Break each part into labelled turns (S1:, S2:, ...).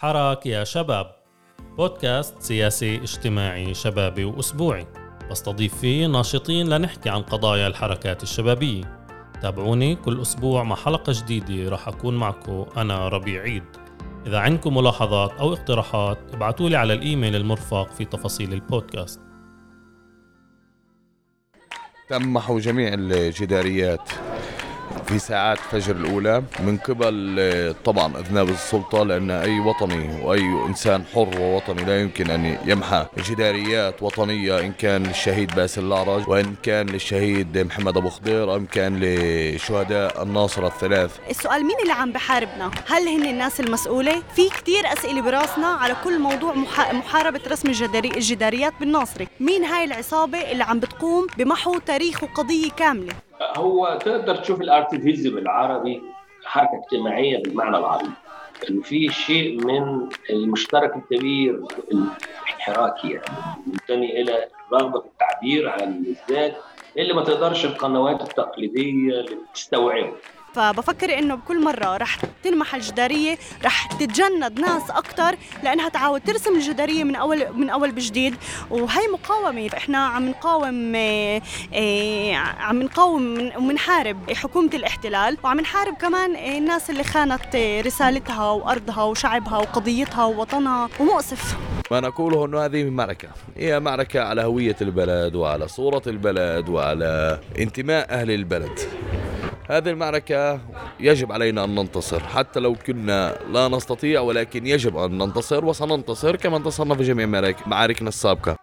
S1: حراك يا شباب. بودكاست سياسي اجتماعي شبابي وأسبوعي. بستضيف فيه ناشطين لنحكي عن قضايا الحركات الشبابية. تابعوني كل أسبوع مع حلقة جديدة راح أكون معكم أنا ربيع عيد. إذا عندكم ملاحظات أو اقتراحات ابعتوا لي على الإيميل المرفق في تفاصيل البودكاست.
S2: تم محو جميع الجداريات. في ساعات فجر الأولى من قبل طبعا أذناب السلطة لأن أي وطني وأي إنسان حر ووطني لا يمكن أن يمحى جداريات وطنية إن كان للشهيد باسل الأعرج وإن كان للشهيد محمد أبو خضير إن كان لشهداء الناصرة الثلاث
S3: السؤال مين اللي عم بحاربنا؟ هل هن الناس المسؤولة؟ في كتير أسئلة براسنا على كل موضوع محاربة رسم الجداري الجداريات بالناصري مين هاي العصابة اللي عم بتقوم بمحو تاريخ وقضية كاملة؟
S4: هو تقدر تشوف الارتيفيزم العربي حركة اجتماعية بالمعنى العربي. انه في شيء من المشترك الكبير الحراكي يعني منتمي إلى الرغبه في التعبير عن الذات اللي ما تقدرش القنوات التقليدية تستوعبه.
S3: فبفكر إنه بكل مرة رح تنمح الجدارية رح تتجند ناس أكثر لأنها تعود ترسم الجدارية من اول من أول بجديد. وهي مقاومة. إحنا عم نقاوم آه عم نقاوم ومنحارب حكومة الاحتلال. وعم نحارب كمان الناس اللي خانت رسالتها وأرضها وشعبها وقضيتها ووطنها. ومؤسف.
S2: ما نقوله أنه هذه معركة. هي معركة على هوية البلد وعلى صورة البلد وعلى انتماء أهل البلد. هذه المعركة يجب علينا أن ننتصر. حتى لو كنا لا نستطيع ولكن يجب أن ننتصر وسننتصر كما انتصرنا في جميع معاركنا السابقة.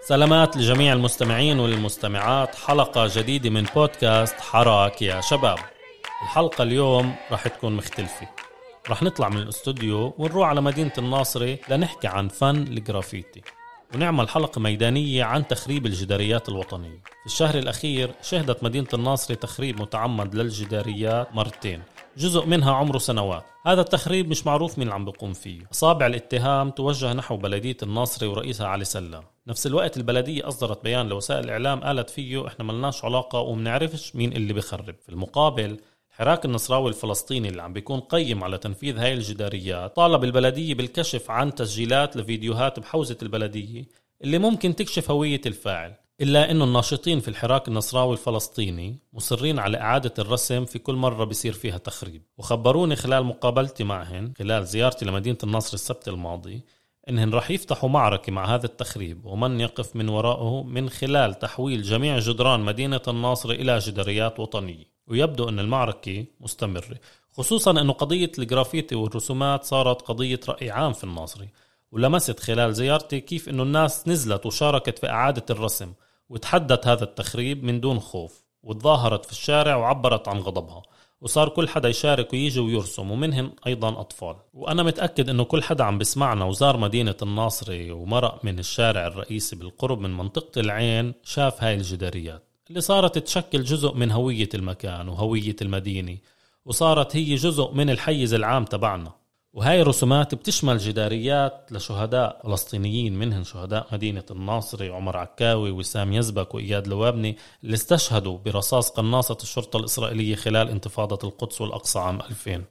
S1: سلامات لجميع المستمعين والمستمعات. حلقة جديدة من بودكاست حراك يا شباب. الحلقة اليوم راح تكون مختلفة. رح نطلع من الاستوديو ونروح على مدينة الناصري لنحكي عن فن الجرافيتي ونعمل حلقة ميدانية عن تخريب الجداريات الوطنية. في الشهر الأخير شهدت مدينة الناصري تخريب متعمد للجداريات مرتين جزء منها عمره سنوات. هذا التخريب مش معروف مين اللي عم بيقوم فيه. أصابع الاتهام توجه نحو بلدية الناصري ورئيسها علي سلام. نفس الوقت البلدية أصدرت بيان لوسائل الإعلام قالت فيه إحنا ملناش علاقة ومنعرفش مين اللي بخرب في المقابل الحراك النصراوي الفلسطيني اللي عم بيكون قيم على تنفيذ هاي الجداريات طالب البلدية بالكشف عن تسجيلات لفيديوهات بحوزة البلدية اللي ممكن تكشف هوية الفاعل إلا أنه الناشطين في الحراك النصراوي الفلسطيني مصرين على إعادة الرسم في كل مرة بيصير فيها تخريب. وخبروني خلال مقابلتي معهن خلال زيارتي لمدينة النصر السبت الماضي إنهن راح يفتحوا معركة مع هذا التخريب ومن يقف من وراءه من خلال تحويل جميع جدران مدينة الناصر إلى جداريات وطنية. ويبدو أن المعركة مستمرة خصوصا أنه قضية الجرافيتي والرسومات صارت قضية رأي عام في الناصري ولمست خلال زيارتي كيف أنه الناس نزلت وشاركت في إعادة الرسم وتحدت هذا التخريب من دون خوف وتظاهرت في الشارع وعبرت عن غضبها وصار كل حدا يشارك ويجي ويرسم ومنهم أيضا أطفال. وأنا متأكد أنه كل حدا عم بسمعنا وزار مدينة الناصري ومرق من الشارع الرئيسي بالقرب من منطقة العين شاف هاي الجداريات. اللي صارت تشكل جزء من هوية المكان وهوية المدينة وصارت هي جزء من الحيز العام تبعنا. وهاي الرسومات بتشمل جداريات لشهداء فلسطينيين منهم شهداء مدينة الناصري عمر عكاوي وسام يزبك وإياد لوابني اللي استشهدوا برصاص قناصة الشرطة الإسرائيلية خلال انتفاضة القدس والأقصى عام 2000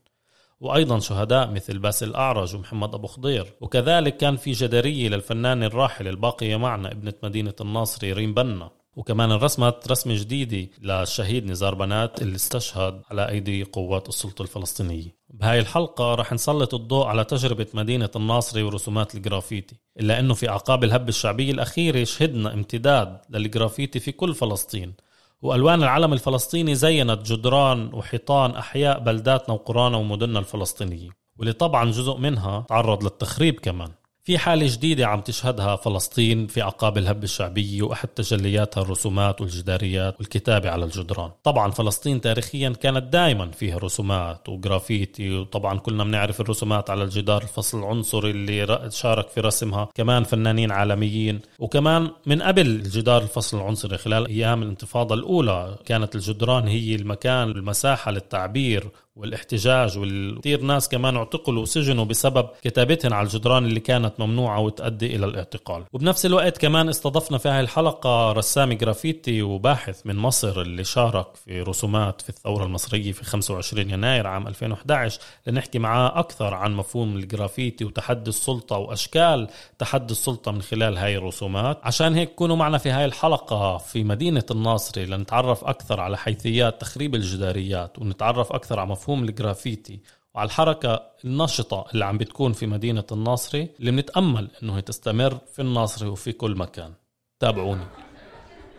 S1: وأيضا شهداء مثل باسل الأعرج ومحمد أبو خضير. وكذلك كان في جدارية للفنان الراحل الباقية معنا ابنة مدينة الناصري ريم بنا. وكمان رسمت رسمة جديدة للشهيد نزار بنات اللي استشهد على أيدي قوات السلطة الفلسطينية. بهاي الحلقة رح نسلط الضوء على تجربة مدينة الناصري ورسومات الجرافيتي إلا أنه في أعقاب الهبة الشعبية الأخيرة شهدنا امتداد للجرافيتي في كل فلسطين. وألوان العلم الفلسطيني زينت جدران وحيطان أحياء بلداتنا وقرانا ومدننا الفلسطينية واللي طبعا جزء منها تعرض للتخريب كمان. في حالة جديدة عم تشهدها فلسطين في أعقاب الهبة الشعبية وأحد تجلياتها الرسومات والجداريات والكتابة على الجدران. طبعا فلسطين تاريخيا كانت دائما فيها رسومات وجرافيتي وطبعا كلنا بنعرف الرسومات على الجدار الفصل العنصري اللي شارك في رسمها كمان فنانين عالميين. وكمان من قبل الجدار الفصل العنصري خلال أيام الانتفاضة الأولى كانت الجدران هي المكان المساحة للتعبير والاحتجاج وكثير ناس كمان اعتقلوا وسجنوا بسبب كتابتهم على الجدران اللي كانت ممنوعة وتؤدي إلى الاعتقال. وبنفس الوقت كمان استضفنا في هاي الحلقة رسام جرافيتي وباحث من مصر اللي شارك في رسومات في الثورة المصرية في 25 يناير عام 2011 لنحكي معاه أكثر عن مفهوم الجرافيتي وتحدي السلطة وأشكال تحدي السلطة من خلال هاي الرسومات. عشان هيك كونوا معنا في هاي الحلقة في مدينة الناصري لنتعرف أكثر على حيثيات تخريب الجداريات ونتعرف أكثر على مفهوم الجرافيتي وعلى الحركة النشطة اللي عم بتكون في مدينة الناصري اللي بنتأمل إنه تستمر في الناصري وفي كل مكان. تابعوني.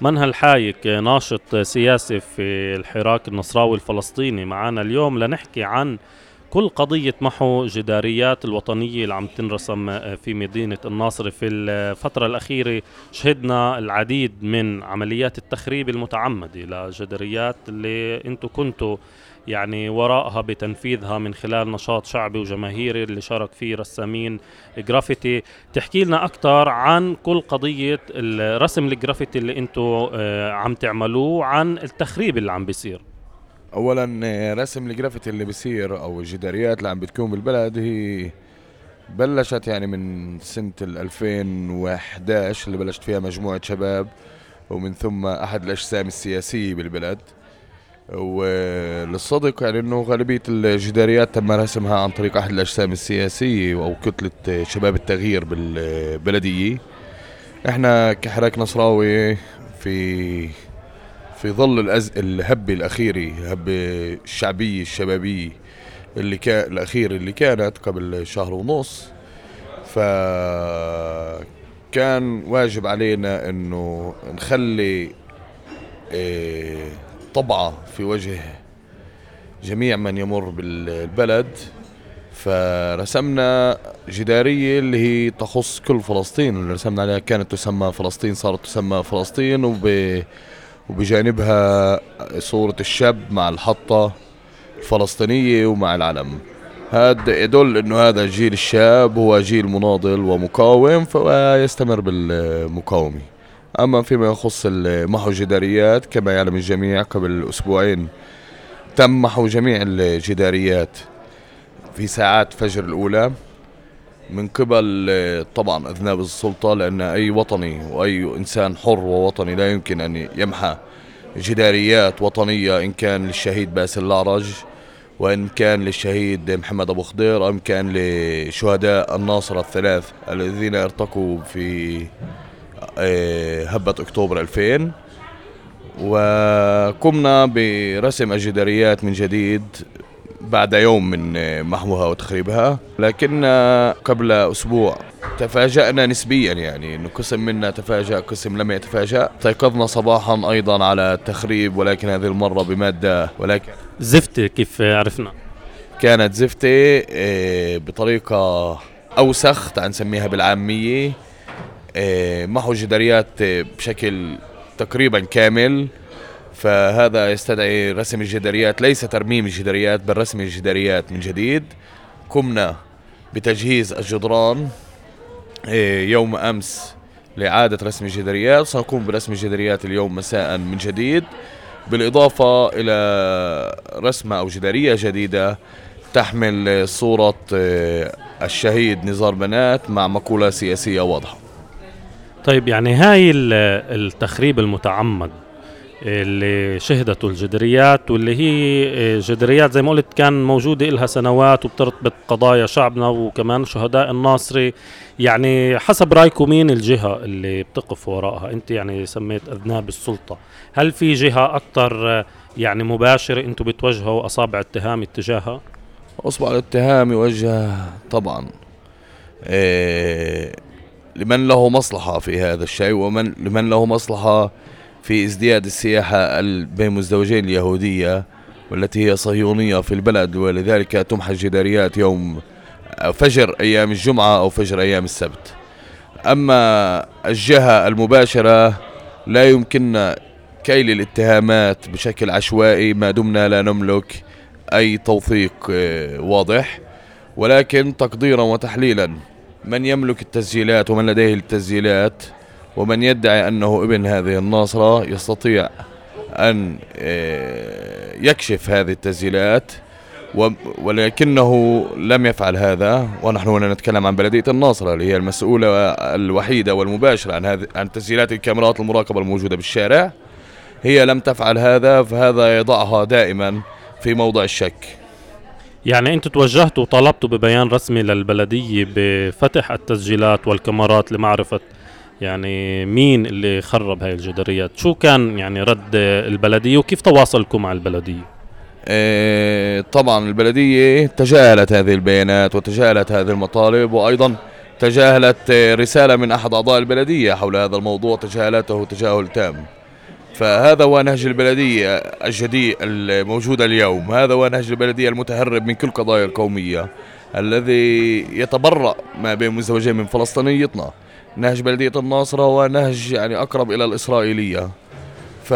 S1: منهى الحايك ناشط سياسي في الحراك النصراوي الفلسطيني؟ معنا اليوم لنحكي عن كل قضية محو جداريات الوطنية اللي عم تنرسم في مدينة الناصر في الفترة الأخيرة. شهدنا العديد من عمليات التخريب المتعمدة لجداريات اللي أنتم كنتوا يعني وراءها بتنفيذها من خلال نشاط شعبي وجماهيري اللي شارك فيه رسامين جرافيتي. تحكي لنا أكثر عن كل قضية الرسم الجرافيتي اللي أنتم آه، عم تعملوه عن التخريب اللي عم بيصير.
S2: اولا رسم الجرافيتي اللي بيصير أو الجداريات اللي عم بتكون بالبلد هي بلشت يعني من سنة 2011 اللي بلشت فيها مجموعة شباب ومن ثم أحد الأجسام السياسية بالبلد. وللصدق يعني أنه غالبية الجداريات تم رسمها عن طريق أحد الأجسام السياسية أو كتلة شباب التغيير بالبلدية. إحنا كحراك نصراوي في في ظل الأز... الهبة الأخيرة الهبة الشعبية الشبابية اللي كان الأخيرة اللي كانت قبل شهر ونص. ف كان واجب علينا أنه نخلي إيه طبعة في وجه جميع من يمر بالبلد فرسمنا جدارية اللي هي تخص كل فلسطين اللي رسمنا عليها كانت تسمى فلسطين صارت تسمى فلسطين وب وبجانبها صورة الشاب مع الحطة الفلسطينية ومع العلم. هذا يدل إنه هذا الجيل الشاب هو جيل مناضل ومقاوم فيستمر بالمقاومة. أما فيما يخص محو الجداريات كما يعلم الجميع قبل أسبوعين تم محو جميع الجداريات في ساعات فجر الأولى من قبل طبعا أذناب السلطة لأن أي وطني وأي إنسان حر ووطني لا يمكن أن يمحى جداريات وطنية إن كان للشهيد باسل الأعرج وإن كان للشهيد محمد أبو خضير ام كان لشهداء الناصره الثلاث الذين ارتقوا في هبة أكتوبر 2000 وقمنا برسم الجداريات من جديد بعد يوم من محوها وتخريبها. لكن قبل أسبوع تفاجأنا نسبيا يعني إنه قسم منا تفاجأ قسم لم يتفاجأ. استيقظنا صباحا أيضا على التخريب ولكن هذه المرة بمادة ولكن
S1: زفتة كيف عرفنا؟
S2: كانت زفتة آه، بطريقة أوسخ تعال نسميها بالعامية. آه، محو جداريات آه، بشكل تقريبا كامل. فهذا يستدعي رسم الجداريات ليس ترميم الجداريات بل رسم الجداريات من جديد. قمنا بتجهيز الجدران آه، يوم أمس لإعادة رسم الجداريات. سنقوم برسم الجداريات اليوم مساء من جديد. بالإضافة إلى رسمة أو جدارية جديدة تحمل صورة الشهيد نزار بنات مع مقولة سياسية واضحة.
S1: طيب يعني هاي التخريب المتعمد اللي شهدته الجدريات واللي هي جدريات زي ما قلت كان موجودة إلها سنوات وبترتبط قضايا شعبنا وكمان شهداء الناصري. يعني حسب رأيكم مين الجهة اللي بتقف وراءها؟ أنت يعني سميت أذناب السلطة. هل في جهة أكثر يعني مباشرة أنتم بتوجهوا أصابع اتهام اتجاهها؟
S2: أصبع الاتهام يوجه طبعا. إيه لمن له مصلحة في هذا الشيء ومن لمن له مصلحة في ازدياد السياحة بين مزدوجين اليهودية والتي هي صهيونية في البلد. ولذلك تمحى الجداريات يوم فجر أيام الجمعة أو فجر أيام السبت. أما الجهة المباشرة لا يمكننا كيل الاتهامات بشكل عشوائي ما دمنا لا نملك أي توثيق آه، واضح. ولكن تقديرا وتحليلا من يملك التسجيلات ومن لديه التسجيلات ومن يدعي أنه ابن هذه الناصرة يستطيع أن آه، يكشف هذه التسجيلات ولكنه لم يفعل هذا. ونحن هنا نتكلم عن بلدية الناصرة اللي هي المسؤولة الوحيدة والمباشرة عن هذه عن تسجيلات الكاميرات المراقبة الموجودة بالشارع. هي لم تفعل هذا فهذا يضعها دائما في موضع الشك.
S1: يعني أنتم توجهتوا وطالبتوا ببيان رسمي للبلدية بفتح التسجيلات والكاميرات لمعرفة يعني مين اللي خرب هاي الجدريات. شو كان يعني رد البلدية وكيف تواصلكم مع البلدية؟
S2: إيه طبعا البلدية تجاهلت هذه البيانات وتجاهلت هذه المطالب وأيضا تجاهلت رسالة من أحد أعضاء البلدية حول هذا الموضوع تجاهلته تجاهل تام. فهذا هو نهج البلدية الجديد الموجود اليوم. هذا هو نهج البلدية المتهرب من كل قضايا القومية الذي يتبرأ ما بين مزدوجين من فلسطينيتنا نهج بلدية الناصرة هو نهج يعني أقرب إلى الإسرائيلية. ف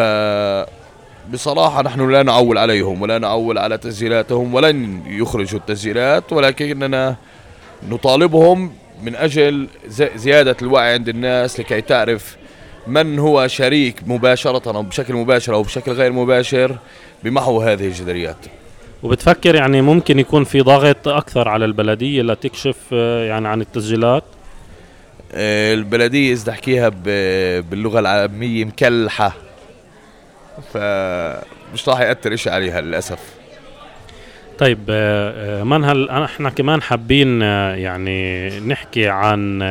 S2: بصراحة نحن لا نعول عليهم ولا نعول على تسجيلاتهم ولن يخرجوا التسجيلات ولكننا نطالبهم من أجل زيادة الوعي عند الناس لكي تعرف من هو شريك مباشرة أو بشكل مباشر أو بشكل غير مباشر بمحو هذه الجدريات؟
S1: وبتفكر يعني ممكن يكون في ضغط أكثر على البلدية لتكشف آه، يعني عن التسجيلات؟
S2: آه، البلدية إذا تحكيها باللغة العامية مكلحة. فمش راح يأثر إشي عليها للأسف.
S1: طيب آه، منهل أحنا كمان حابين يعني نحكي عن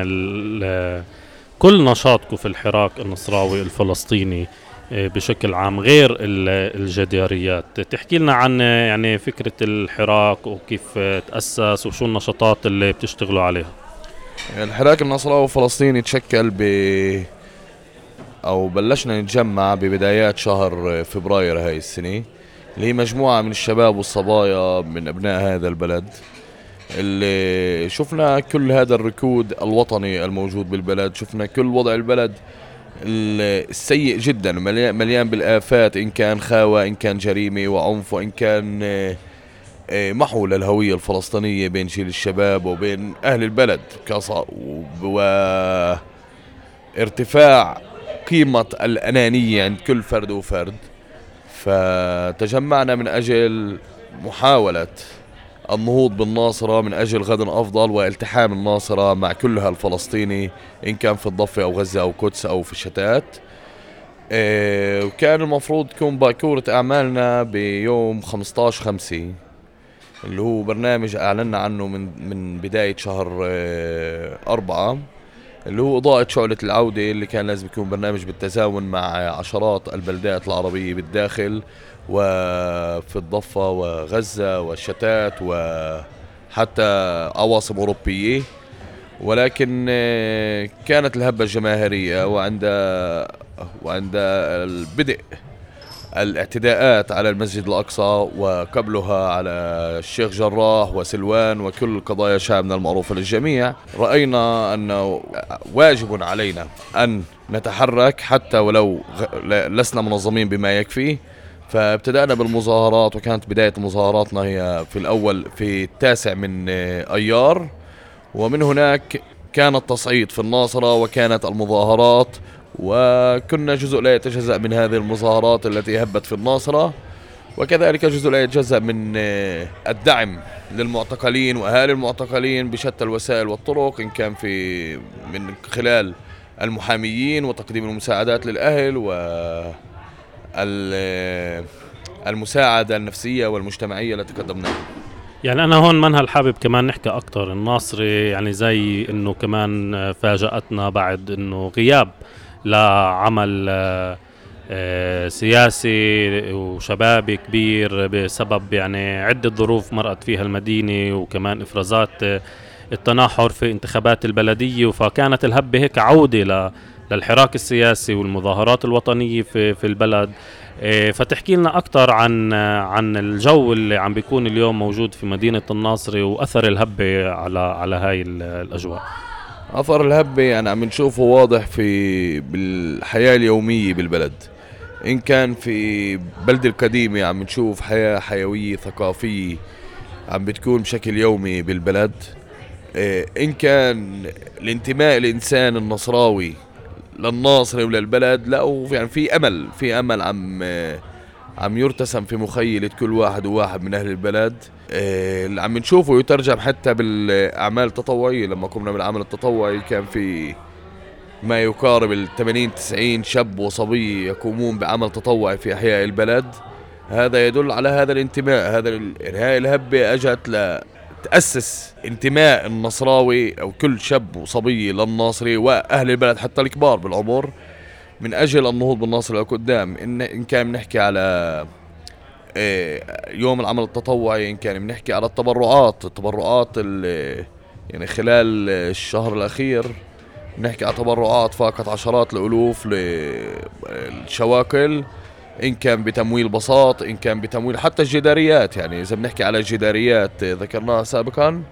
S1: كل نشاطكم في الحراك النصراوي الفلسطيني آه، بشكل عام غير الجداريات. تحكي لنا عن يعني فكرة الحراك وكيف تأسس وشو النشاطات اللي بتشتغلوا عليها؟
S2: الحراك النصراوي الفلسطيني تشكل ب أو بلشنا نتجمع ببدايات شهر فبراير هاي السنة اللي هي مجموعة من الشباب والصبايا من أبناء هذا البلد. اللي شفنا كل هذا الركود الوطني الموجود بالبلد شفنا كل وضع البلد السيء جدا مليان بالآفات إن كان خاوة إن كان جريمة وعنف وإن كان آه، آه، محو للهوية الفلسطينية بين جيل الشباب وبين أهل البلد وارتفاع قيمة الأنانية عند كل فرد وفرد. فتجمعنا من أجل محاولة النهوض بالناصرة من أجل غد أفضل والتحام الناصرة مع كلها الفلسطيني إن كان في الضفة أو غزة أو قدس أو في الشتات. آه، وكان المفروض تكون باكورة أعمالنا بيوم 15 خمسة اللي هو برنامج أعلنا عنه من من بداية شهر آه، أربعة اللي هو إضاءة شعلة العودة اللي كان لازم يكون برنامج بالتزامن مع عشرات البلدات العربية بالداخل. وفي الضفة وغزة والشتات وحتى عواصم أوروبية. ولكن آه، كانت الهبة الجماهيرية وعند وعند البدء الاعتداءات على المسجد الأقصى وقبلها على الشيخ جراح وسلوان وكل قضايا شعبنا المعروفة للجميع رأينا أنه واجب علينا أن نتحرك حتى ولو لسنا منظمين بما يكفي. فابتدأنا بالمظاهرات وكانت بداية مظاهراتنا هي في الأول في التاسع من أيار. ومن هناك كان التصعيد في الناصرة وكانت المظاهرات. وكنا جزء لا يتجزأ من هذه المظاهرات التي هبت في الناصرة. وكذلك جزء لا يتجزأ من الدعم للمعتقلين وأهالي المعتقلين بشتى الوسائل والطرق إن كان في من خلال المحاميين وتقديم المساعدات للأهل و المساعدة النفسية والمجتمعية التي قدمناها.
S1: يعني أنا هون منهل حابب كمان نحكي أكتر. الناصري يعني زي إنه كمان فاجأتنا بعد إنه غياب لعمل آه، سياسي وشبابي كبير بسبب يعني عدة ظروف مرقت فيها المدينة وكمان إفرازات آه، التناحر في انتخابات البلدية. فكانت الهبة هيك عودة للحراك السياسي والمظاهرات الوطنية في في البلد. إيه، فتحكي لنا أكثر عن عن الجو اللي عم بيكون اليوم موجود في مدينة الناصري وأثر الهبة على على هاي الأجواء.
S2: أثر الهبة يعني عم نشوفه واضح في بالحياة اليومية بالبلد. إن كان في بلدة القديمة عم نشوف حياة حيوية ثقافية عم بتكون بشكل يومي بالبلد. إيه، إن كان الانتماء الإنسان النصراوي للناصر وللبلد لا يعني في أمل في أمل عم عم يرتسم في مخيلة كل واحد وواحد من أهل البلد. آه، اللي عم نشوفه يترجم حتى بالأعمال التطوعية. لما قمنا بالعمل التطوعي كان في ما يقارب ال 80 90 شاب وصبي يقومون بعمل تطوعي في أحياء البلد. هذا يدل على هذا الانتماء هذا يعني هاي الهبة أجت لتأسس انتماء النصراوي أو كل شاب وصبي للناصري وأهل البلد حتى الكبار بالعمر من أجل النهوض بالناصر لقدام إن, إن كان بنحكي على إيه، يوم العمل التطوعي إن كان بنحكي على التبرعات التبرعات اللي يعني خلال الشهر الأخير بنحكي على تبرعات فاقت عشرات الألوف للشواكل. إن كان بتمويل بساط إن كان بتمويل حتى الجداريات يعني إذا بنحكي على الجداريات ذكرناها سابقا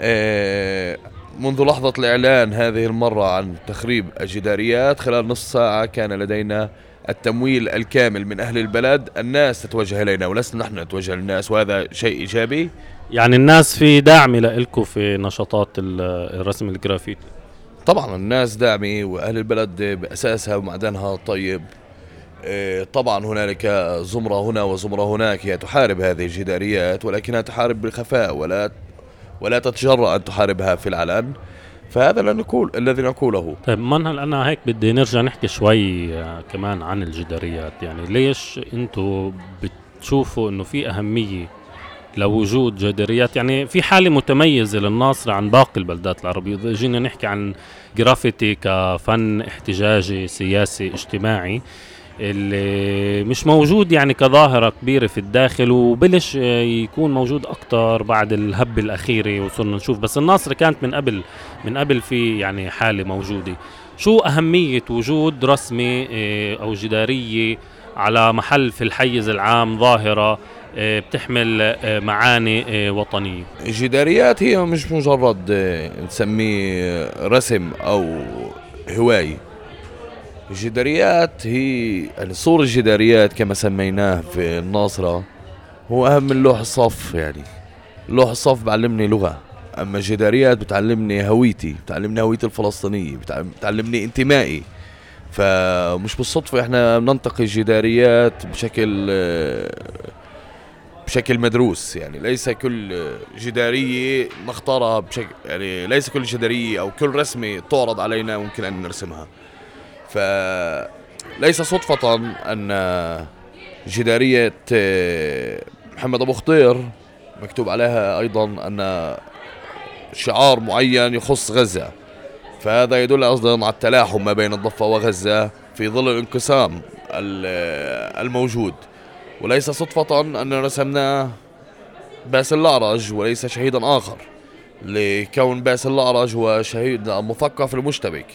S2: إيه، منذ لحظة الإعلان هذه المرة عن تخريب الجداريات خلال نصف ساعة كان لدينا التمويل الكامل من أهل البلد. الناس تتوجه إلينا ولسنا نحن نتوجه للناس وهذا شيء إيجابي.
S1: يعني الناس في دعم لكم في نشاطات الرسم الجرافيتي.
S2: طبعا الناس داعمة وأهل البلد بأساسها ومعدنها طيب. طبعا هنالك زمرة هنا وزمرة هناك هي تحارب هذه الجداريات ولكنها تحارب بالخفاء ولا ولا تتجرأ أن تحاربها في العلن. فهذا اللي نقول الذي نقوله.
S1: طيب منهل أنا هيك بدي نرجع نحكي شوي آه، كمان عن الجداريات؟ يعني ليش أنتم بتشوفوا إنه في أهمية لوجود جداريات؟ يعني في حالة متميزة للناصرة عن باقي البلدات العربية. إذا جينا نحكي عن جرافيتي كفن احتجاجي سياسي اجتماعي اللي مش موجود يعني كظاهرة كبيرة في الداخل وبلش يكون موجود أكتر بعد الهبة الأخيرة وصرنا نشوف. بس الناصرة كانت من قبل من قبل في يعني حالة موجودة. شو أهمية وجود رسمة آه، أو جدارية على محل في الحيز العام ظاهرة آه، بتحمل آه، معاني وطنية؟
S2: الجداريات هي مش مجرد نسميه رسم أو هواية. الجداريات هي يعني صور الجداريات كما سميناه في الناصرة هو أهم من لوح الصف يعني. لوح الصف بعلمني لغة. أما الجداريات بتعلمني هويتي بتعلمني هويتي الفلسطينية بتعلمني انتمائي. فمش بالصدفة إحنا بننتقي الجداريات بشكل بشكل مدروس. يعني ليس كل جدارية نختارها بشكل يعني ليس كل جدارية أو كل رسمة تعرض علينا ممكن أن نرسمها. فليس صدفة أن جدارية آه، محمد أبو خطير مكتوب عليها أيضا أن شعار معين يخص غزة. فهذا يدل أيضا على التلاحم ما بين الضفة وغزة في ظل الانقسام الموجود. وليس صدفة أن رسمنا باسل الأعرج وليس شهيدا آخر. لكون باسل الأعرج هو شهيد مثقف المشتبك.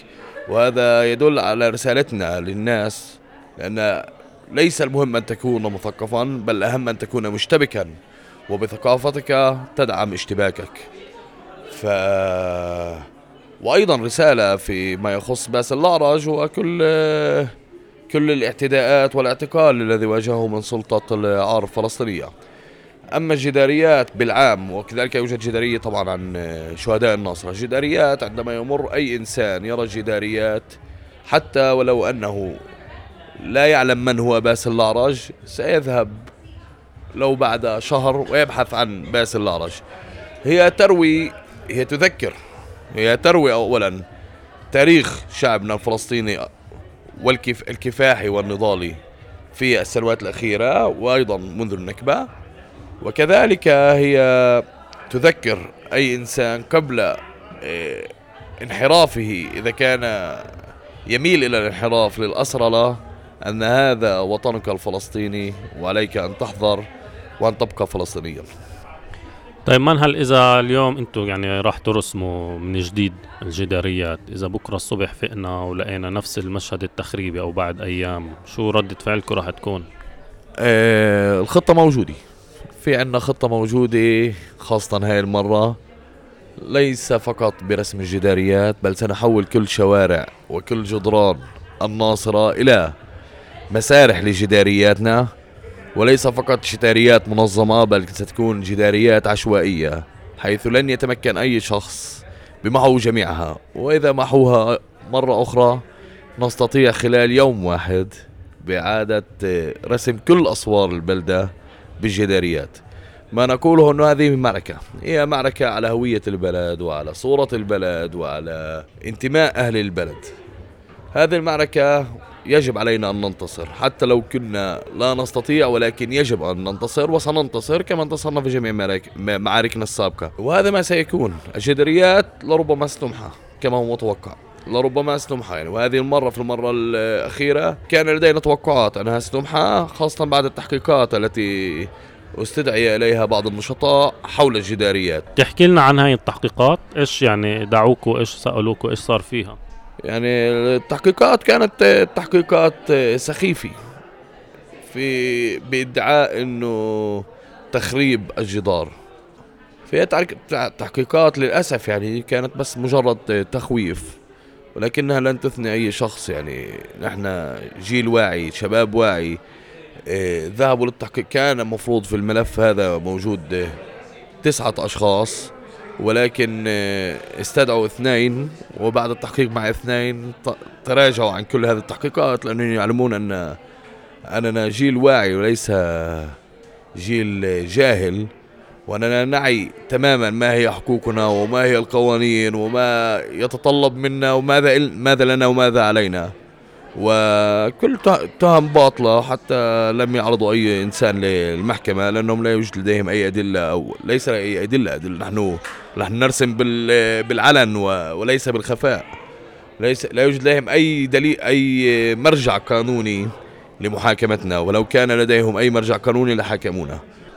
S2: وهذا يدل على رسالتنا للناس لأن ليس المهم أن تكون مثقفا بل الأهم أن تكون مشتبكا وبثقافتك تدعم اشتباكك. ف وأيضا رسالة في ما يخص بأس الأعرج وكل كل الاعتداءات والاعتقال الذي واجهه من سلطة العار الفلسطينية. أما الجداريات بالعام وكذلك يوجد جدارية طبعا عن شهداء النصر الجداريات عندما يمر أي إنسان يرى الجداريات حتى ولو أنه لا يعلم من هو باسل الأعرج سيذهب لو بعد شهر ويبحث عن باسل الأعرج هي تروي هي تذكر هي تروي أولا تاريخ شعبنا الفلسطيني والكفاحي والنضالي في السنوات الأخيرة وأيضا منذ النكبة. وكذلك هي تذكر أي إنسان قبل آه، انحرافه إذا كان يميل إلى الانحراف للأسرلة أن هذا وطنك الفلسطيني وعليك أن تحذر وأن تبقى فلسطينيا
S1: طيب منهل إذا اليوم أنتم يعني راح ترسموا من جديد الجداريات إذا بكرة الصبح فقنا ولقينا نفس المشهد التخريبي أو بعد أيام شو ردة فعلكم راح تكون؟
S2: آه الخطة موجودة في عنا خطة موجودة خاصة هاي المرة. ليس فقط برسم الجداريات بل سنحول كل شوارع وكل جدران الناصرة إلى مسارح لجدارياتنا. وليس فقط جداريات منظمة بل ستكون جداريات عشوائية حيث لن يتمكن أي شخص بمحو جميعها. وإذا محوها مرة أخرى نستطيع خلال يوم واحد بإعادة رسم كل أسوار البلدة بالجداريات ما نقوله أنه هذه معركة. هي معركة على هوية البلد وعلى صورة البلد وعلى انتماء أهل البلد. هذه المعركة يجب علينا أن ننتصر. حتى لو كنا لا نستطيع ولكن يجب أن ننتصر وسننتصر كما انتصرنا في جميع معاركنا السابقة. وهذا ما سيكون. الجدريات لربما ستمحى كما هو متوقع. لربما ستمحى يعني. وهذه المرة في المرة الأخيرة كان لدينا توقعات أنها ستمحى خاصة بعد التحقيقات التي واستدعي إليها بعض النشطاء حول الجداريات.
S5: تحكي لنا عن هاي التحقيقات إيش يعني دعوكوا إيش سألوكوا إيش صار فيها؟
S2: يعني التحقيقات كانت تحقيقات سخيفة في بإدعاء إنه تخريب الجدار. في تحقيقات للأسف يعني كانت بس مجرد تخويف. ولكنها لن تثني أي شخص يعني. نحن جيل واعي شباب واعي. إيه، ذهبوا للتحقيق كان المفروض في الملف هذا موجود تسعة أشخاص ولكن إيه، استدعوا اثنين وبعد التحقيق مع اثنين تراجعوا عن كل هذه التحقيقات لأنهم يعلمون أن أننا جيل واعي وليس جيل جاهل. وأننا نعي تماما ما هي حقوقنا وما هي القوانين وما يتطلب منا وماذا ماذا لنا وماذا علينا. وكل تهم باطلة حتى لم يعرضوا أي إنسان للمحكمة لأنهم لا يوجد لديهم أي أدلة أو ليس أي أدلة, أدلة نحن نحن نرسم بالعلن وليس بالخفاء. ليس لا يوجد لديهم أي دليل أي مرجع قانوني لمحاكمتنا. ولو كان لديهم أي مرجع قانوني لحاكمونا.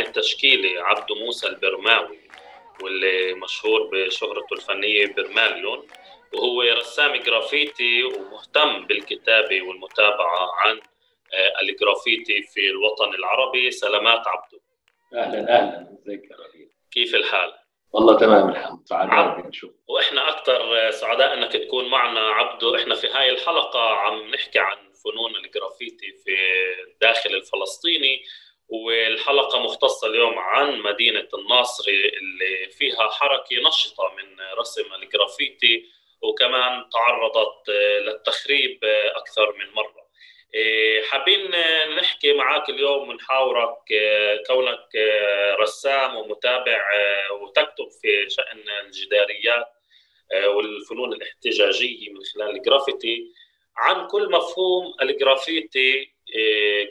S1: التشكيلي عبدو موسى البرماوي واللي مشهور بشهرته الفنية برماليون وهو رسام جرافيتي ومهتم بالكتابة والمتابعة عن آه، الجرافيتي في الوطن العربي. سلامات عبدو.
S4: أهلا أهلا. إزيك يا
S1: كيف الحال؟
S4: والله تمام الحمد. سعداء نشوف.
S1: وإحنا أكثر سعداء إنك تكون معنا عبدو. إحنا في هاي الحلقة عم نحكي عن فنون الجرافيتي في الداخل الفلسطيني والحلقة مختصة اليوم عن مدينة الناصري اللي فيها حركة نشطة من رسم الجرافيتي وكمان تعرضت للتخريب أكثر من مرة. حابين نحكي معك اليوم ونحاورك كونك رسام ومتابع وتكتب في شأن الجداريات والفنون الاحتجاجية من خلال الجرافيتي. عن كل مفهوم الجرافيتي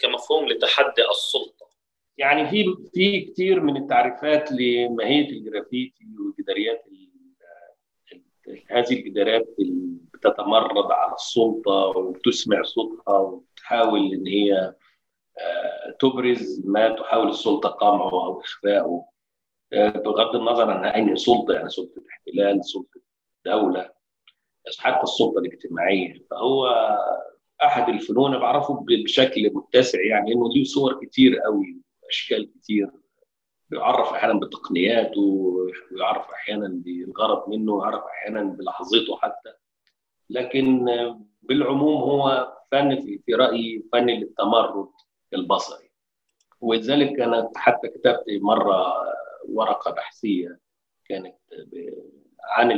S1: كمفهوم لتحدي السلطة.
S4: يعني في في كثير من التعريفات لماهية الجرافيتي وجداريات هذه الجدارات اللي بتتمرد على السلطة وبتسمع صوتها وتحاول إن هي آه، تبرز ما تحاول السلطة قمعه أو اخفائه آه، بغض النظر عن أي سلطة يعني سلطة احتلال سلطة دولة. حتى السلطة الاجتماعية. فهو أحد الفنون بعرفه بشكل متسع يعني انه له صور كتير قوي اشكال كتير. بيعرف أحيانا بتقنياته ويعرف أحيانا بالغرض منه ويعرف أحيانا بلحظته حتى. لكن بالعموم هو فن في رأيي فن للتمرد البصري. ولذلك أنا حتى كتبت مرة ورقة بحثية كانت عن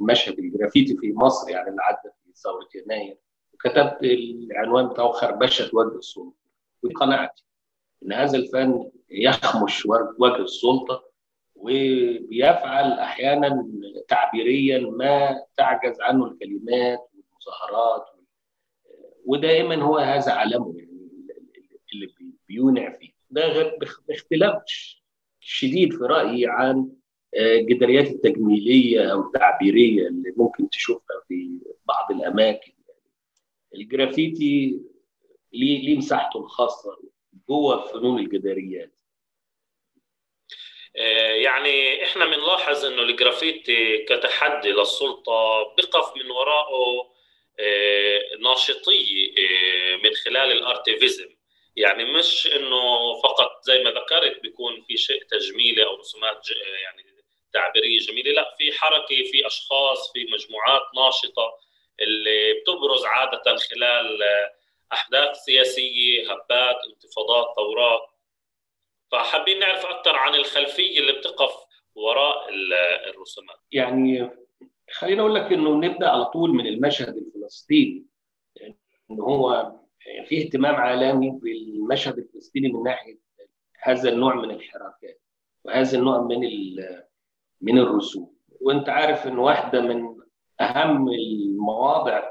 S4: المشهد الجرافيتي في مصر يعني اللي عدى في ثورة يناير وكتبت العنوان بتاعه خربشه وجه السلطة. وقناعتي إن هذا الفن يخمش وجه السلطة وبيفعل أحيانا تعبيريا ما تعجز عنه الكلمات والمظاهرات ودائما هو هذا علمه يعني اللي بيونع فيه. ده باختلاف شديد في رأيي عن الجداريات آه، التجميلية أو التعبيرية اللي ممكن تشوفها في بعض الأماكن. الجرافيتي ليه مساحته الخاصة جوه فنون الجداريات؟
S1: يعني إحنا بنلاحظ إنه الجرافيتي كتحدي للسلطة بقف من وراءه ناشطية من خلال الأرتيفيزم. يعني مش إنه فقط زي ما ذكرت بيكون في شيء تجميلي أو رسومات يعني تعبيرية جميلة. لا في حركة في أشخاص في مجموعات ناشطة اللي بتبرز عادة خلال أحداث سياسية هبات انتفاضات ثورات. فحابين نعرف أكثر عن الخلفية اللي بتقف وراء الرسومات.
S4: يعني خليني أقول لك إنه نبدأ على طول من المشهد الفلسطيني. إنه هو في اهتمام عالمي بالمشهد الفلسطيني من ناحية هذا النوع من الحركات وهذا النوع من من الرسوم. وانت عارف إن واحدة من أهم المواضع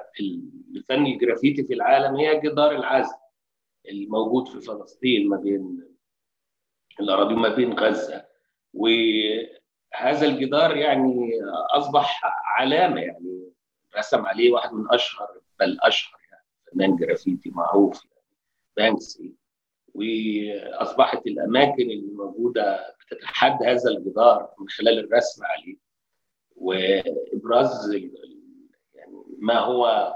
S4: الفن الجرافيتي في العالم هي جدار العزل الموجود في فلسطين ما بين الأراضي ما بين غزة. وهذا الجدار يعني أصبح علامة يعني رسم عليه واحد من أشهر بل أشهر يعني فنان جرافيتي معروف يعني. بانكسي. واصبحت الاماكن اللي موجوده بتتحدى هذا الجدار من خلال الرسم عليه. وابراز يعني ما هو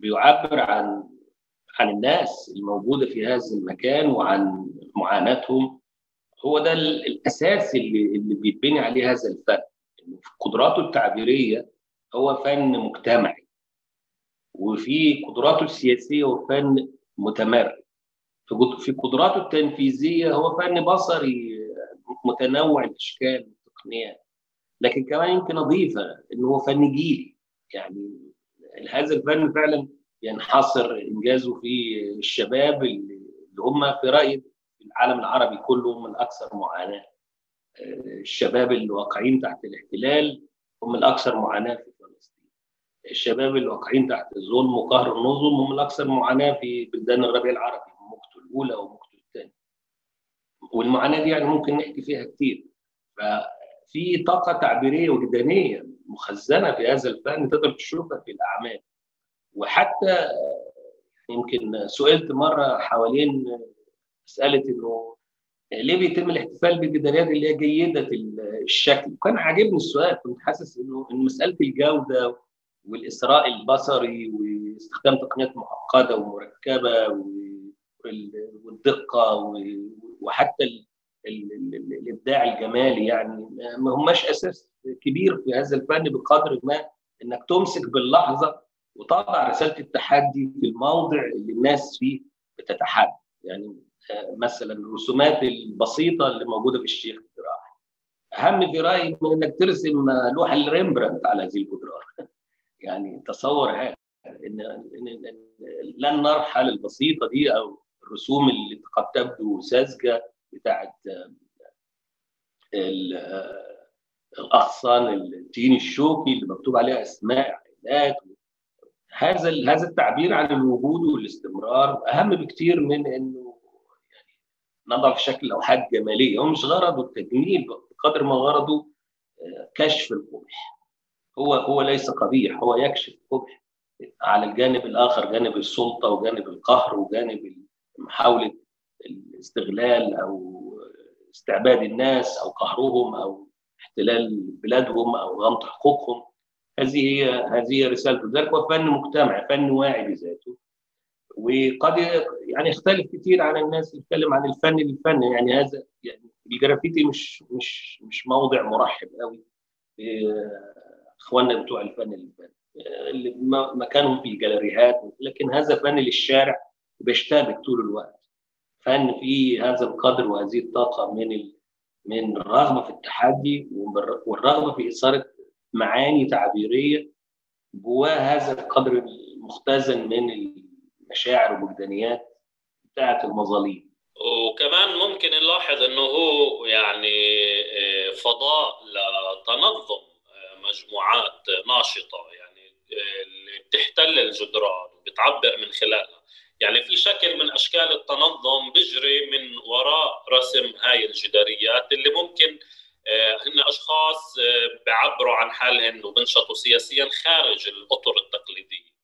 S4: بيعبر عن عن الناس الموجوده في هذا المكان وعن معاناتهم. هو ده الاساس اللي اللي بيتبني عليه هذا الفن. في قدراته التعبيرية هو فن مجتمعي وفي قدراته السياسية هو فن متمرد في قدراته التنفيذية هو فن بصري متنوع الاشكال والتقنيات لكن كمان يمكن أضيفه إنه هو فن جيلي. يعني هذا الفن فعلا ينحصر إنجازه في الشباب اللي هم في رايي العالم العربي كله هم الأكثر معاناة. الشباب اللي واقعين تحت الاحتلال هم الأكثر معاناة في فلسطين. الشباب اللي واقعين تحت الظلم وقهر النظم هم الأكثر معاناة في بلدان الربيع العربي. الأولى وموجته الثانية والمعاناة دي يعني ممكن نحكي فيها كتير. ففي طاقة تعبيرية وجدانية مخزنة في هذا الفن تقدر تشوفها في الأعمال. وحتى يمكن سئلت مرة حوالين مسألة إنه ليه بيتم الاحتفال بالجداريات اللي هي جيدة الشكل؟ وكان عاجبني السؤال. كنت حاسس إنه إن مسألة الجودة والاثراء البصري واستخدام تقنيات معقدة ومركبة والدقة وحتى الإبداع الجمالي يعني ما هماش أساس كبير في هذا الفن بقدر ما إنك تمسك باللحظة وتضع رسالة التحدي في الموضع اللي الناس فيه بتتحدى. يعني مثلا الرسومات البسيطة اللي موجودة في الشيخ الجراحي أهم في رأيي من إنك ترسم لوحه لريمبرانت على هذه الجدران. يعني تصور هذا إن لن نرحل البسيطة دي أو الرسوم اللي قد تبدو ساذجة بتاعت الأغصان التين الشوكي اللي مكتوب عليها أسماء عائلات هذا هذا التعبير عن الوجود والاستمرار أهم بكثير من إنه يعني نضع في شكل لوحات جماليه هو مش غرضه التجميل بقدر ما غرضه كشف القبح. هو هو ليس قبيح هو يكشف قبح على الجانب الآخر جانب السلطة وجانب القهر وجانب محاولة الاستغلال أو استعباد الناس أو قهرهم أو احتلال بلادهم أو غمط حقوقهم. هذه هي هذه رسالته ذلك هو فن مجتمعي فن واعي بذاته. وقد يعني يختلف كثير عن الناس اللي تتكلم عن الفن للفن يعني هذا يعني الجرافيتي مش مش مش موضع مرحب قوي. إخواننا بتوع الفن للفن مكانهم في الجاليريهات لكن هذا فن للشارع. بيشتبك طول الوقت. فن فيه هذا القدر وهذه الطاقة من ال... من الرغبة في التحدي والرغبة في اثاره معاني تعبيرية جواه هذا القدر المختزن من المشاعر والوجدانيات بتاعة المظاليم.
S1: وكمان ممكن نلاحظ إنه هو يعني فضاء لتنظم مجموعات ناشطة يعني اللي بتحتل الجدران وبتعبر من خلالها يعني في شكل من أشكال التنظم بيجري من وراء رسم هاي الجداريات اللي ممكن هن أشخاص بيعبروا عن حالهم وبنشطوا سياسيا خارج الأطر التقليدية.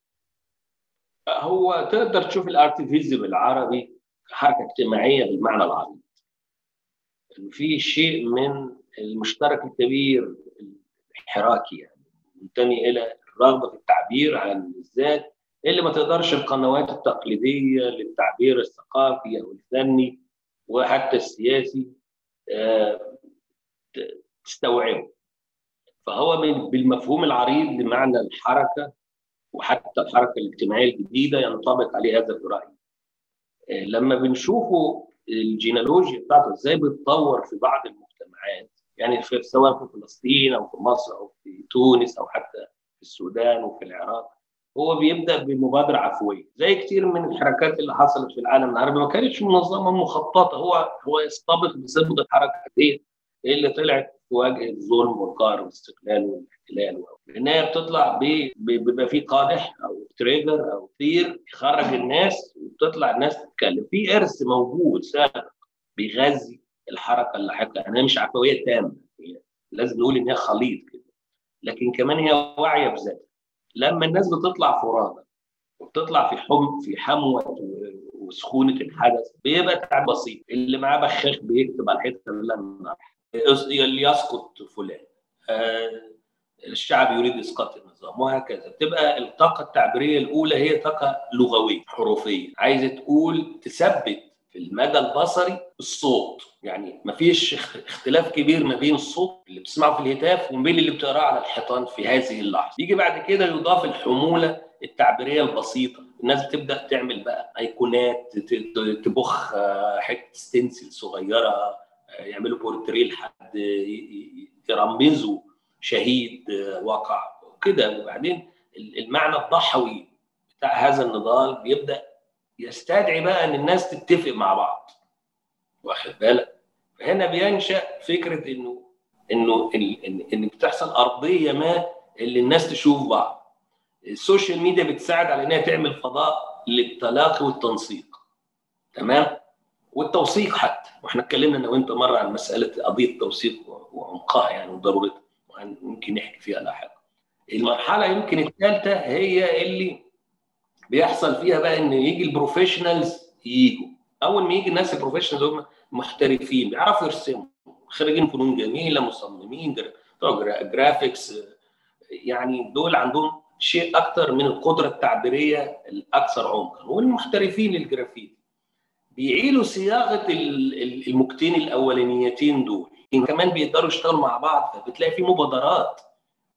S4: هو تقدر تشوف الارتيفيزم العربي حركة اجتماعية بالمعنى العربي. في شيء من المشترك الكبير الحراكي يعني منتمي إلى الرغبة في التعبير عن الذات اللي ما تقدرش القنوات التقليدية للتعبير الثقافي أو الفني وحتى السياسي آه، تستوعبه. فهو بالمفهوم العريض لمعنى الحركة وحتى الحركة الاجتماعية الجديدة ينطبق عليه هذا الرأي. آه، لما بنشوفه الجينيالوجيا بتاعته إزاي بتطور في بعض المجتمعات يعني في سواء في فلسطين أو في مصر أو في تونس أو حتى في السودان وفي العراق هو بيبدأ بمبادرة عفوية زي كثير من الحركات اللي حصلت في العالم العربي. ما كانتش منظمة مخططة هو هو استبق بسبب الحركة دي اللي طلعت تواجه الظلم والقهر والاستقلال والاحتلال. لأنها بتطلع بيبقى في قادح أو تريجر أو ثير يخرج الناس وبتطلع الناس تتكلم. في إرث موجود سابق بيغذي الحركة اللاحقه أنا مش عفوية تامة لازم نقول إن هي خليط كده. لكن كمان هي واعية بذاتها. لما الناس بتطلع فرادى وبتطلع في حم في حموه وسخونة الحدث بيبقى تعب بسيط. اللي معاه بخاخ بيكتب على الحته اللي يسقط فلان آه، الشعب يريد إسقاط النظام وهكذا. بتبقى الطاقة التعبيرية الأولى هي طاقة لغوية حروفية. عايزة تقول تثبت في المدى البصري الصوت. يعني مفيش اختلاف كبير ما بين الصوت اللي بتسمعه في الهتاف وما بين اللي بتقراه على الحيطان في هذه اللحظة. يجي بعد كده يضاف الحمولة التعبيرية البسيطة. الناس بتبدأ تعمل بقى أيقونات تبخ آه، حتة ستنسل صغيرة يعملوا بورتريه لحد يرمزوا شهيد وقع كده. وبعدين المعنى الضحوي بتاع هذا النضال بيبدأ يستدعي بقى إن الناس تتفق مع بعض. واخد بالك؟ فهنا بينشأ فكرة انه إنه ان, إن بتحصل أرضية ما اللي الناس تشوف بعض. ال social media بتساعد على إنها تعمل فضاء للتلاقي والتنسيق. تمام؟ والتوثيق حتى. وإحنا اتكلمنا أنا وأنت مرة عن مسألة قضية التوثيق وعمقها يعني وضرورتها. ممكن نحكي فيها لاحقا. المرحلة يمكن الثالثه هي اللي بيحصل فيها بقى إن يجي ال professionals يجوا أول ما يجي الناس ال professionals هم محترفين بيعرفوا يرسموا خريجين فنون جميلة مصممين graphics يعني دول عندهم شيء أكثر من القدرة التعبيرية الأكثر عمقا. والمحترفين للجرافيتي بيعيدوا صياغة الموجتين الأولانيتين دول. إن كمان بيقدروا يشتغلوا مع بعض فبتلاقي في مبادرات.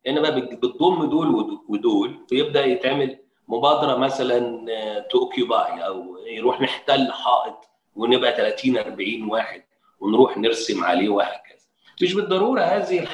S4: هنا بقى بتضم دول ودول فيبدا يتعمل مبادرة مثلا to occupy أو يروح نحتل حائط ونبقى 30 40 واحد ونروح نرسم عليه وهكذا. مش بالضرورة هذه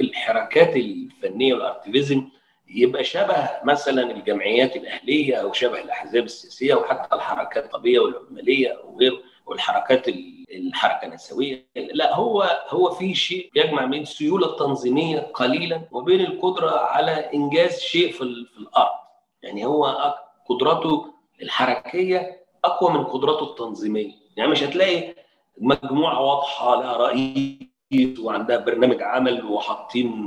S4: الحركات الفنية والارتيفيزم يبقى شبه مثلا الجمعيات الأهلية أو شبه الأحزاب السياسية وحتى الحركات الطبيه والعمالية وغيره والحركات الحركة النسوية. لا هو هو في شيء يجمع بين السيوله التنظيميه قليلا وبين القدرة على إنجاز شيء في الأرض. يعني هو قدرته الحركية أقوى من قدرته التنظيمية. يعني مش هتلاقي مجموعة واضحة لها رئيس وعندها برنامج عمل وحاطين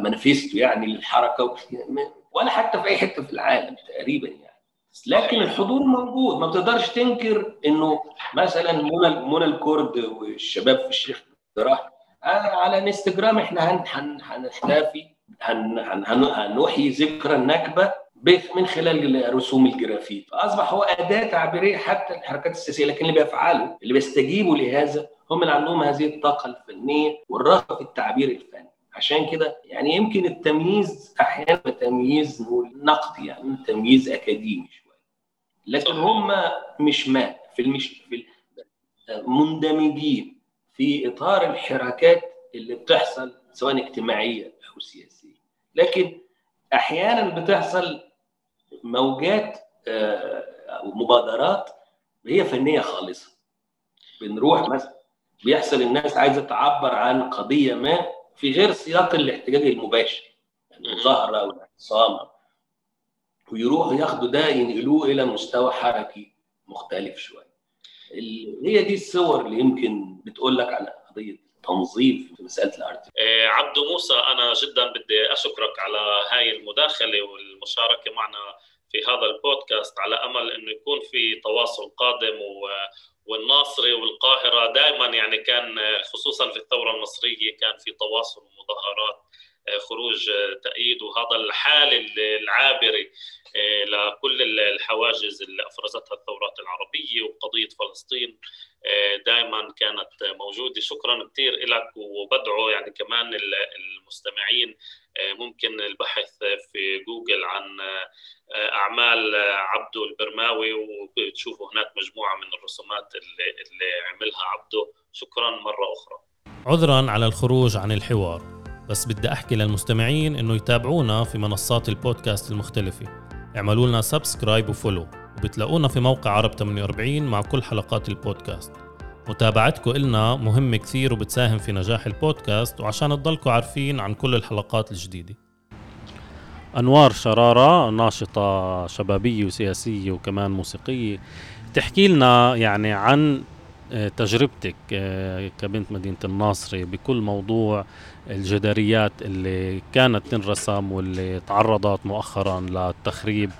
S4: مانيفيستو يعني للحركة ولا حتى في أي حتة في العالم تقريبا يعني. لكن الحضور موجود. ما بتقدرش تنكر إنه مثلا منى منى الكرد والشباب في الشيخ راح على انستغرام إحنا هنحتفي هنحيي ذكرى النكبة من خلال رسوم الجرافيت. فاصبح هو أداة تعبيرية حتى الحركات السياسية لكن اللي بيفعلوا اللي بيستجيبوا لهذا هم اللي عندهم هذه الطاقة الفنية والرغبة في التعبير الفني. عشان كده يعني يمكن التمييز أحيانا تمييز نقدي يعني تمييز أكاديمي شوية. لكن هم مش ما في المش في مندمجين في إطار الحركات اللي بتحصل سواء اجتماعية أو سياسية. لكن أحيانا بتحصل موجات آه، أو مبادرات هي فنية خالصة. بنروح مثلا بيحصل الناس عايزة تعبر عن قضية ما في غير سياق الاحتجاج المباشر المظاهره أو الاعتصام ويروحوا ياخدوا ده ينقلوه إلى مستوى حركي مختلف شوية. هي دي الصور اللي يمكن بتقول لك على قضية تنظيم في مسألة الارت
S6: آه عبد موسى أنا جدا بدي أشكرك على هاي المداخلة والمشاركة معنا في هذا البودكاست على أمل إنه يكون في تواصل قادم و والناصري والقاهرة. دائما يعني كان خصوصا في الثورة المصرية كان في تواصل ومظاهرات خروج تأييد وهذا الحال العابري لكل الحواجز اللي أفرزتها الثورات العربية وقضية فلسطين دائما كانت موجودة. شكرا كثير لك وبدعو يعني كمان المستمعين ممكن البحث في جوجل عن أعمال عبده البرماوي وبتشوفوا هناك مجموعة من الرسومات اللي, اللي عملها عبده شكرا مرة أخرى.
S1: عذرا على الخروج عن الحوار. بس بدي أحكي للمستمعين إنه يتابعونا في منصات البودكاست المختلفة. اعملوا لنا subscribe و follow وبتلاقونا في موقع عرب 48 مع كل حلقات البودكاست. متابعتكم إلنا مهمة كثير وبتساهم في نجاح البودكاست وعشان تضلكم عارفين عن كل الحلقات الجديدة. أنوار شرارة ناشطة شبابية وسياسية وكمان موسيقية. تحكي لنا يعني عن تجربتك آه، كبنت مدينة الناصري بكل موضوع الجداريات اللي كانت تنرسم واللي تعرضت مؤخرا للتخريب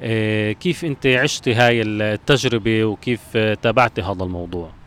S1: آه، كيف أنت عشتي هاي التجربة وكيف تابعتي هذا الموضوع؟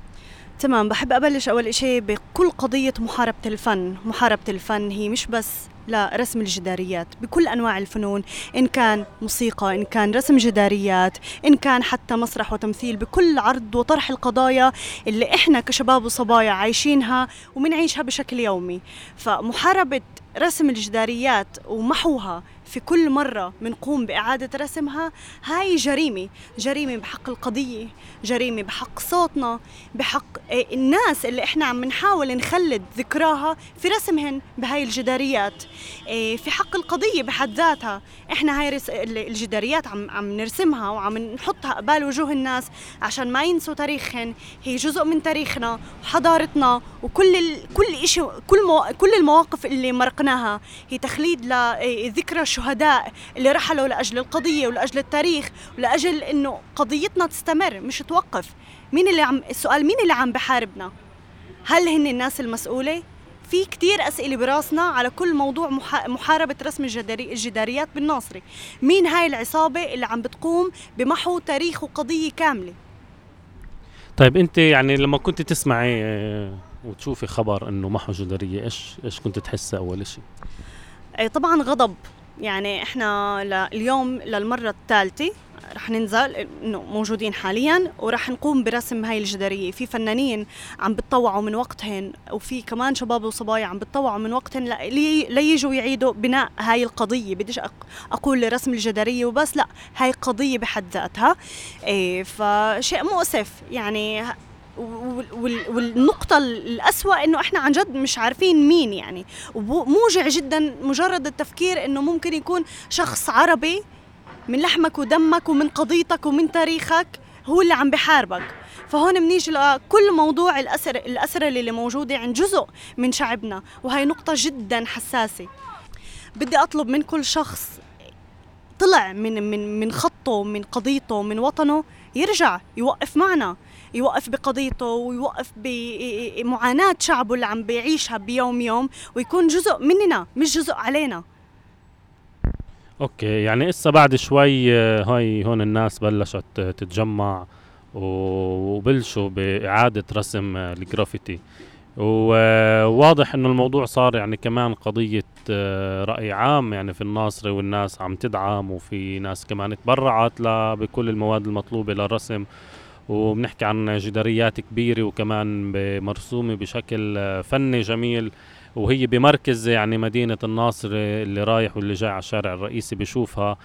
S3: تمام بحب أبلش أول شيء بكل قضية محاربة الفن. محاربة الفن هي مش بس لرسم الجداريات بكل أنواع الفنون إن كان موسيقى إن كان رسم جداريات إن كان حتى مسرح وتمثيل بكل عرض وطرح القضايا اللي إحنا كشباب وصبايا عايشينها ومنعيشها بشكل يومي. فمحاربة رسم الجداريات ومحوها في كل مرة بنقوم بإعادة رسمها هاي جريمة جريمة بحق القضية جريمة بحق صوتنا بحق آه، الناس اللي إحنا عم نحاول نخلد ذكراها في رسمهن بهاي الجداريات. آه، في حق القضية بحد ذاتها. إحنا هاي الجداريات عم عم نرسمها وعم نحطها قبال وجوه الناس عشان ما ينسوا تاريخهن. هي جزء من تاريخنا وحضارتنا وكل ال... كل شيء كل مو... كل المواقف اللي مرقناها. هي تخليد لذكرى الشهداء. اللي رحلوا لأجل القضية ولأجل التاريخ ولأجل إنه قضيتنا تستمر مش توقف. مين اللي عم السؤال مين اللي عم بحاربنا؟ هل هن الناس المسؤولة؟ في كتير أسئلة براسنا على كل موضوع محاربة رسم الجداريات بالناصري. مين هاي العصابة اللي عم بتقوم بمحو تاريخ وقضية كاملة؟
S1: طيب أنت يعني لما كنت تسمعي آه، وتشوفي خبر إنه محو جدارية إيش إيش كنت تحسي أول شيء
S3: طبعا غضب. يعني إحنا اليوم للمرة الثالثة رح ننزل إنه موجودين حاليا ورح نقوم برسم هاي الجدارية. في فنانين عم بتطوعوا من وقتهن وفي كمان شباب وصبايا عم بتطوعوا من وقتهن ليجوا يعيدوا بناء هاي القضية. بديش أقول رسم الجدارية وبس لا هاي قضية بحد ذاتها. إيه فشيء مؤسف. يعني والنقطة الأسوأ إنه إحنا عن جد مش عارفين مين يعني. وموجع جدا مجرد التفكير إنه ممكن يكون شخص عربي من لحمك ودمك ومن قضيتك ومن تاريخك هو اللي عم بحاربك. فهون بنيجي لكل موضوع الأسر الأسرة اللي موجودة عند جزء من شعبنا. وهي نقطة جدا حساسة. بدي أطلب من كل شخص طلع من من من خطه من قضيته من وطنه يرجع يوقف معنا. يوقف بقضيته ويوقف بمعاناة شعبه اللي عم بيعيشها بيوم يوم ويكون جزء مننا مش جزء علينا.
S1: okay يعني إسا بعد شوي آه، هاي هون الناس بلشت تتجمع وبلشوا بإعادة رسم آه، الجرافيتي. وواضح إنه الموضوع صار يعني كمان قضية آه، رأي عام يعني في الناصري والناس عم تدعم وفي ناس كمان تبرعت بكل المواد المطلوبة للرسم. وبنحكي عن جداريات كبيرة وكمان مرسومة بشكل فني جميل وهي بمركز يعني مدينة الناصر اللي رايح واللي جاي على الشارع الرئيسي بشوفها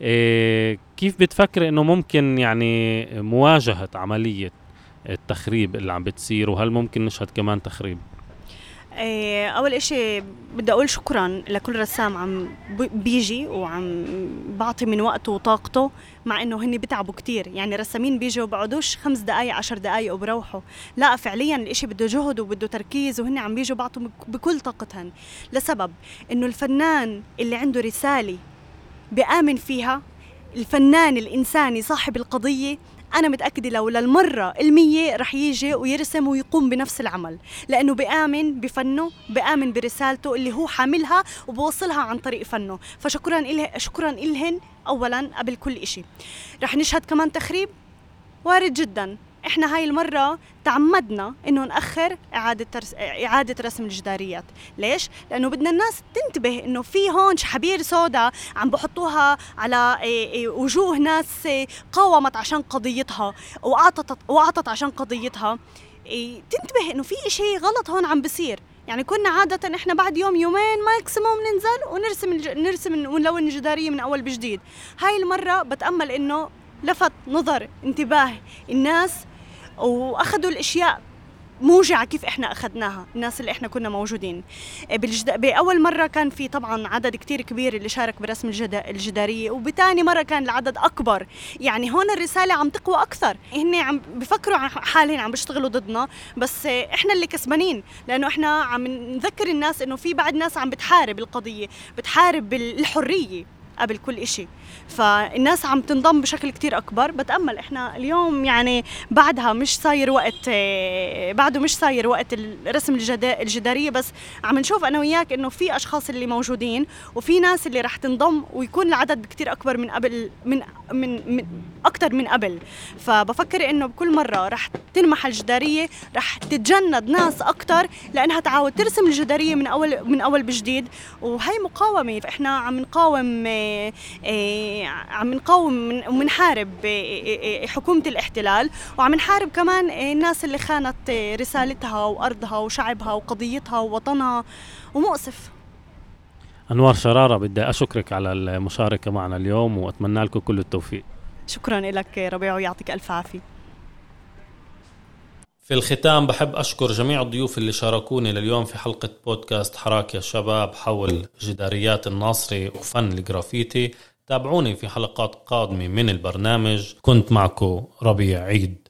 S1: إيه كيف بتفكر إنه ممكن يعني مواجهة عملية التخريب اللي عم بتصير وهل ممكن نشهد كمان تخريب؟
S3: إيه، أول إشي بدي أقول شكرا لكل رسام عم بيجي وعم بعطي من وقته وطاقته مع إنه هن بتعبوا كتير. يعني رسامين بيجوا وبقعدوش خمس دقايق عشر دقايق وبروحوا. لا فعليا الإشي بده جهد وبده تركيز وهن عم بيجوا بعطوا بكل طاقتهن. لسبب إنه الفنان اللي عنده رسالة بآمن فيها الفنان الإنساني صاحب القضية أنا متأكدة لو للمرة المية رح يجي ويرسم ويقوم بنفس العمل. لأنه بآمن بفنه بآمن برسالته اللي هو حاملها وبوصلها عن طريق فنه. فشكرا إله شكرا إلهن أولا قبل كل إشي. رح نشهد كمان تخريب وارد جدا. إحنا هاي المرة تعمدنا إنه نأخر إعادة ترس... إعادة رسم الجداريات. ليش؟ لأنه بدنا الناس تنتبه إنه في هون شحابير سودا عم بحطوها على إيه، إيه، وجوه ناس قاومت عشان قضيتها واعطت وأعطت عشان قضيتها. إيه، تنتبه إنه في شيء غلط هون عم بصير. يعني كنا عادة إحنا بعد يوم يومين ماكسيموم ننزل ونرسم الج... نرسم ونلون الجدارية من أول بجديد. هاي المرة بتأمل إنه لفت نظر انتباه الناس وأخذوا الأشياء موجعة كيف إحنا أخذناها الناس اللي إحنا كنا موجودين. بالجد... بأول مرة كان في طبعا عدد كتير كبير اللي شارك برسم الجد... الجدارية وبتاني مرة كان العدد أكبر. يعني هون الرسالة عم تقوى أكثر. هن عم بفكروا حالهم عم بيشتغلوا ضدنا بس إحنا اللي كسبانين لأنه إحنا عم نذكر الناس إنه في بعد ناس عم بتحارب القضية بتحارب الحرية قبل كل إشي. فالناس عم تنضم بشكل كتير أكبر. بتأمل إحنا اليوم يعني بعدها مش صاير وقت بعده مش صاير وقت الرسم الجدارية بس عم نشوف أنا وياك إنه في أشخاص اللي موجودين وفي ناس اللي رح تنضم ويكون العدد كتير أكبر من قبل من من, من أكتر من قبل. فبفكر إنه بكل مرة رح تنمح الجدارية رح تتجند ناس أكتر لأنها تعاود ترسم الجدارية من أول من أول بجديد. وهي مقاومة. فإحنا عم نقاوم إيه، عم نقاوم ومنحارب حكومة الاحتلال وعم نحارب كمان الناس اللي خانت رسالتها وأرضها وشعبها وقضيتها ووطنها ومؤسف
S1: أنوار شرارة بدي أشكرك على المشاركة معنا اليوم وأتمنى لكم كل التوفيق.
S3: شكرا لك ربيع ويعطيك ألف عافية.
S1: في الختام بحب أشكر جميع الضيوف اللي شاركوني لليوم في حلقة بودكاست حراك يا شباب حول جداريات الناصري وفن الجرافيتي. تابعوني في حلقات قادمة من البرنامج. كنت معكم ربيع عيد.